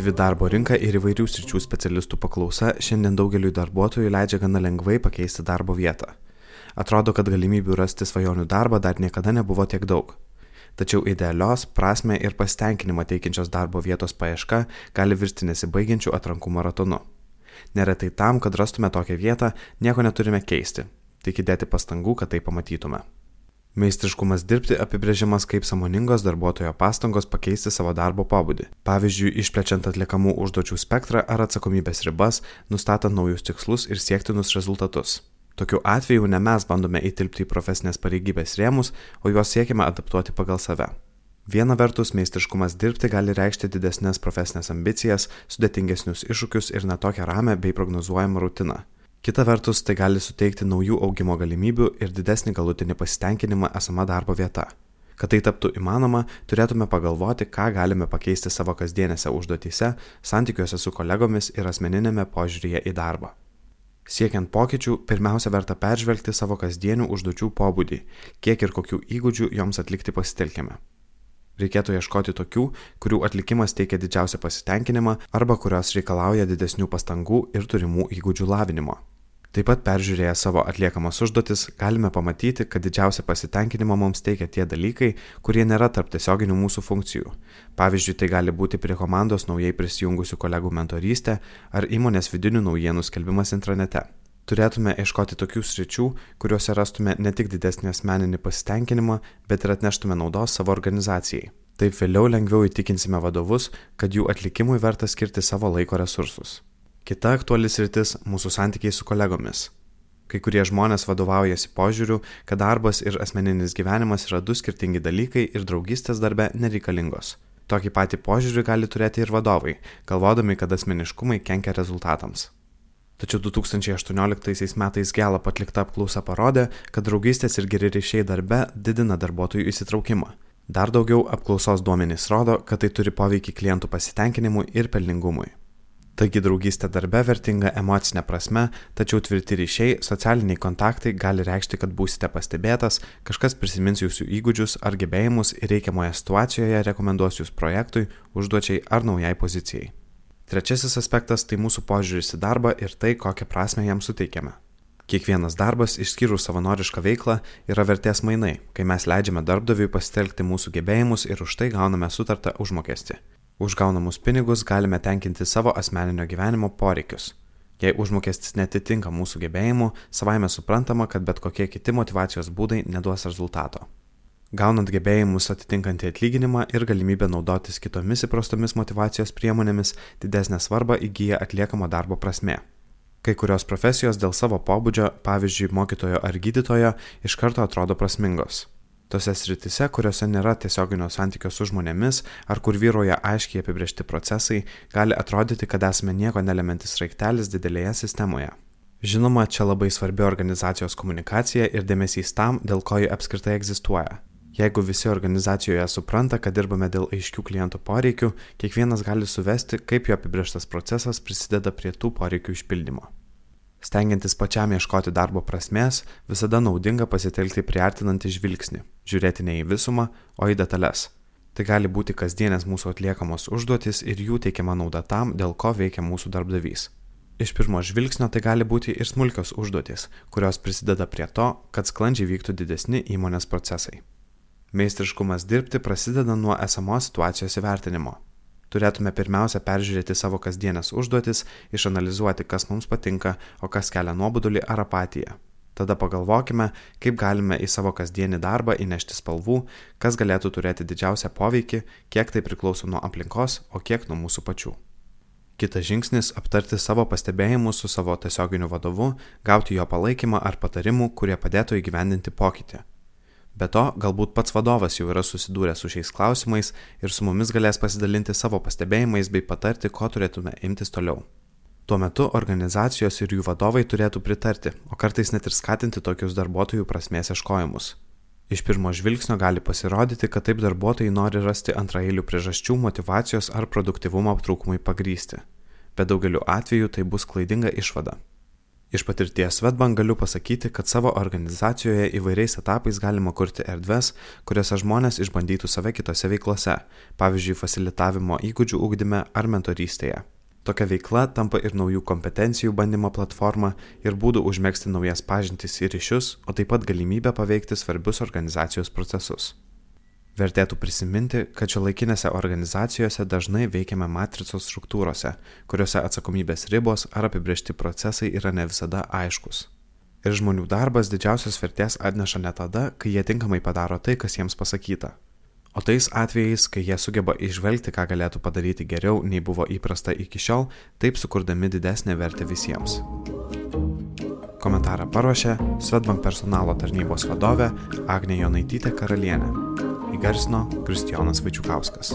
Aktyvi darbo rinka ir įvairių sričių specialistų paklausa šiandien daugeliu darbuotojų leidžia gana lengvai pakeisti darbo vietą. Atrodo, kad galimybių rasti svajonių darbą dar niekada nebuvo tiek daug. Tačiau idealios, prasme ir pasitenkinimą teikiančios darbo vietos paieška gali virsti nesibaigiančių atrankų maratonu. Neretai tam, kad rastume tokią vietą, nieko neturime keisti, tik įdėti pastangų, kad tai pamatytume. Meistriškumas dirbti apibrėžimas kaip samoningos darbuotojo pastangos pakeisti savo darbo pobūdį. Pavyzdžiui, išplečiant atliekamų užduočių spektrą ar atsakomybės ribas, nustatant naujus tikslus ir siektinus rezultatus. Tokiu atveju ne mes bandome įtilpti į profesinės pareigybės rėmus, o juos siekime adaptuoti pagal save. Viena vertus, meistriškumas dirbti gali reikšti didesnės profesinės ambicijas, sudėtingesnius iššūkius ir netokią ramę bei prognozuojamą rutiną. Kita vertus, tai gali suteikti naujų augimo galimybių ir didesnį galutinį pasitenkinimą esama darbo vieta. Kad tai taptų įmanoma, turėtume pagalvoti, ką galime pakeisti savo kasdienėse užduotyse, santykiuose su kolegomis ir asmeninėme požiūrėje į darbą. Siekiant pokyčių, pirmiausia verta peržvelgti savo kasdienių užduočių pobūdį, kiek ir kokių įgūdžių joms atlikti pasitelkime. Reikėtų ieškoti tokių, kurių atlikimas teikia didžiausią pasitenkinimą arba kurios reikalauja didesnių pastangų ir turimų įgūdžių lavinimo. Taip pat peržiūrėję savo atliekamas užduotis, galime pamatyti, kad didžiausią pasitenkinimą mums teikia tie dalykai, kurie nėra tarp tiesioginių mūsų funkcijų. Pavyzdžiui, tai gali būti prie komandos naujai prisijungusių kolegų mentorystė ar įmonės vidinių naujienų skelbimas intranete. Turėtume ieškoti tokių sričių, kuriuose rastume ne tik didesnį asmeninį pasitenkinimą, bet ir atneštume naudos savo organizacijai. Taip vėliau lengviau įtikinsime vadovus, kad jų atlikimui verta skirti savo laiko resursus. Kita aktualis rytis - mūsų santykiai su kolegomis. Kai kurie žmonės vadovaujasi požiūriu, kad darbas ir asmeninis gyvenimas yra du skirtingi dalykai ir draugystės darbe nereikalingos. Tokį patį požiūrį gali turėti ir vadovai, galvodami, kad asmeniškumai kenkia rezultatams. Tačiau 2018 metais Gelap atlikta apklausa parodė, kad draugystės ir geri ryšiai darbe didina darbuotojų įsitraukimą. Dar daugiau apklausos duomenys rodo, kad tai turi poveikį klientų pasitenkinimui ir pelningumui. Taigi draugystė darbe vertinga emocinė prasme, tačiau tvirti ryšiai, socialiniai kontaktai gali reikšti, kad būsite pastebėtas, kažkas prisimins jūsų įgūdžius ar gebėjimus ir reikiamoje situacijoje rekomenduos jūs projektui, užduočiai ar naujai pozicijai. Trečiasis aspektas tai mūsų požiūris į darbą ir tai, kokią prasme jam suteikiame. Kiekvienas darbas, išskyrus savanorišką veiklą, yra vertės mainai, kai mes leidžiame darbdaviui pasitelkti mūsų gebėjimus ir už tai gauname sutartą užmokestį. Už gaunamus pinigus galime tenkinti savo asmeninio gyvenimo poreikius. Jei užmokestis netitinka mūsų gebėjimų, savaime suprantama, kad bet kokie kiti motivacijos būdai neduos rezultato. Gaunant gebėjimus atitinkantį atlyginimą ir galimybę naudotis kitomis įprastomis motivacijos priemonėmis, didesnę svarbą įgyja atliekamo darbo prasme. Kai kurios profesijos dėl savo pobūdžio, pavyzdžiui, mokytojo ar gydytojo, iš karto atrodo prasmingos. Tose sritise, kuriuose nėra tiesioginio santykio su žmonėmis ar kur vyroja aiškiai apibriešti procesai, gali atrodyti, kad esame nieko nelementis raiktelis didelėje sistemoje. Žinoma, čia labai svarbi organizacijos komunikacija ir dėmesys tam, dėl ko ji apskritai egzistuoja. Jeigu visi organizacijoje supranta, kad dirbame dėl aiškių klientų poreikių, kiekvienas gali suvesti, kaip jo apibrieštas procesas prisideda prie tų poreikių išpildymo. Stengiantis pačiam ieškoti darbo prasmės, visada naudinga pasitelkti priartinantį žvilgsnį, žiūrėti ne į visumą, o į detalės. Tai gali būti kasdienės mūsų atliekamos užduotis ir jų teikiama nauda tam, dėl ko veikia mūsų darbdavys. Iš pirmo žvilgsnio tai gali būti ir smulkios užduotis, kurios prisideda prie to, kad sklandžiai vyktų didesni įmonės procesai. Meistriškumas dirbti prasideda nuo esamos situacijos įvertinimo, turėtume pirmiausia peržiūrėti savo kasdienės užduotis, išanalizuoti, kas mums patinka, o kas kelia nuobodulį ar apatiją. Tada pagalvokime, kaip galime į savo kasdienį darbą įnešti spalvų, kas galėtų turėti didžiausią poveikį, kiek tai priklauso nuo aplinkos, o kiek nuo mūsų pačių. Kitas žingsnis - aptarti savo pastebėjimus su savo tiesioginiu vadovu, gauti jo palaikymą ar patarimų, kurie padėtų įgyvendinti pokytį. Be to, galbūt pats vadovas jau yra susidūręs su šiais klausimais ir su mumis galės pasidalinti savo pastebėjimais bei patarti, ko turėtume imtis toliau. Tuo metu organizacijos ir jų vadovai turėtų pritarti, o kartais net ir skatinti tokius darbuotojų prasmės ieškojimus. Iš pirmo žvilgsnio gali pasirodyti, kad taip darbuotojai nori rasti antraeilių priežasčių motivacijos ar produktivumo trūkumui pagrysti, bet daugeliu atveju tai bus klaidinga išvada. Iš patirties Svetbank galiu pasakyti, kad savo organizacijoje įvairiais etapais galima kurti erdves, kuriuose žmonės išbandytų save kitose veiklose, pavyzdžiui, fasilitavimo įgūdžių ugdyme ar mentorystėje. Tokia veikla tampa ir naujų kompetencijų bandymo platforma ir būdų užmėgsti naujas pažintis ir ryšius, o taip pat galimybę paveikti svarbius organizacijos procesus. Vertėtų prisiminti, kad šio laikinėse organizacijose dažnai veikiame matricos struktūrose, kuriuose atsakomybės ribos ar apibriešti procesai yra ne visada aiškus. Ir žmonių darbas didžiausios vertės atneša ne tada, kai jie tinkamai padaro tai, kas jiems pasakyta. O tais atvejais, kai jie sugeba išvelgti, ką galėtų padaryti geriau, nei buvo įprasta iki šiol, taip sukurdami didesnę vertę visiems. Komentarą paruošė Svetbank personalo tarnybos vadovė Agnė Jonaitytė Karalienė įgarsino Kristijonas Vaičiukauskas.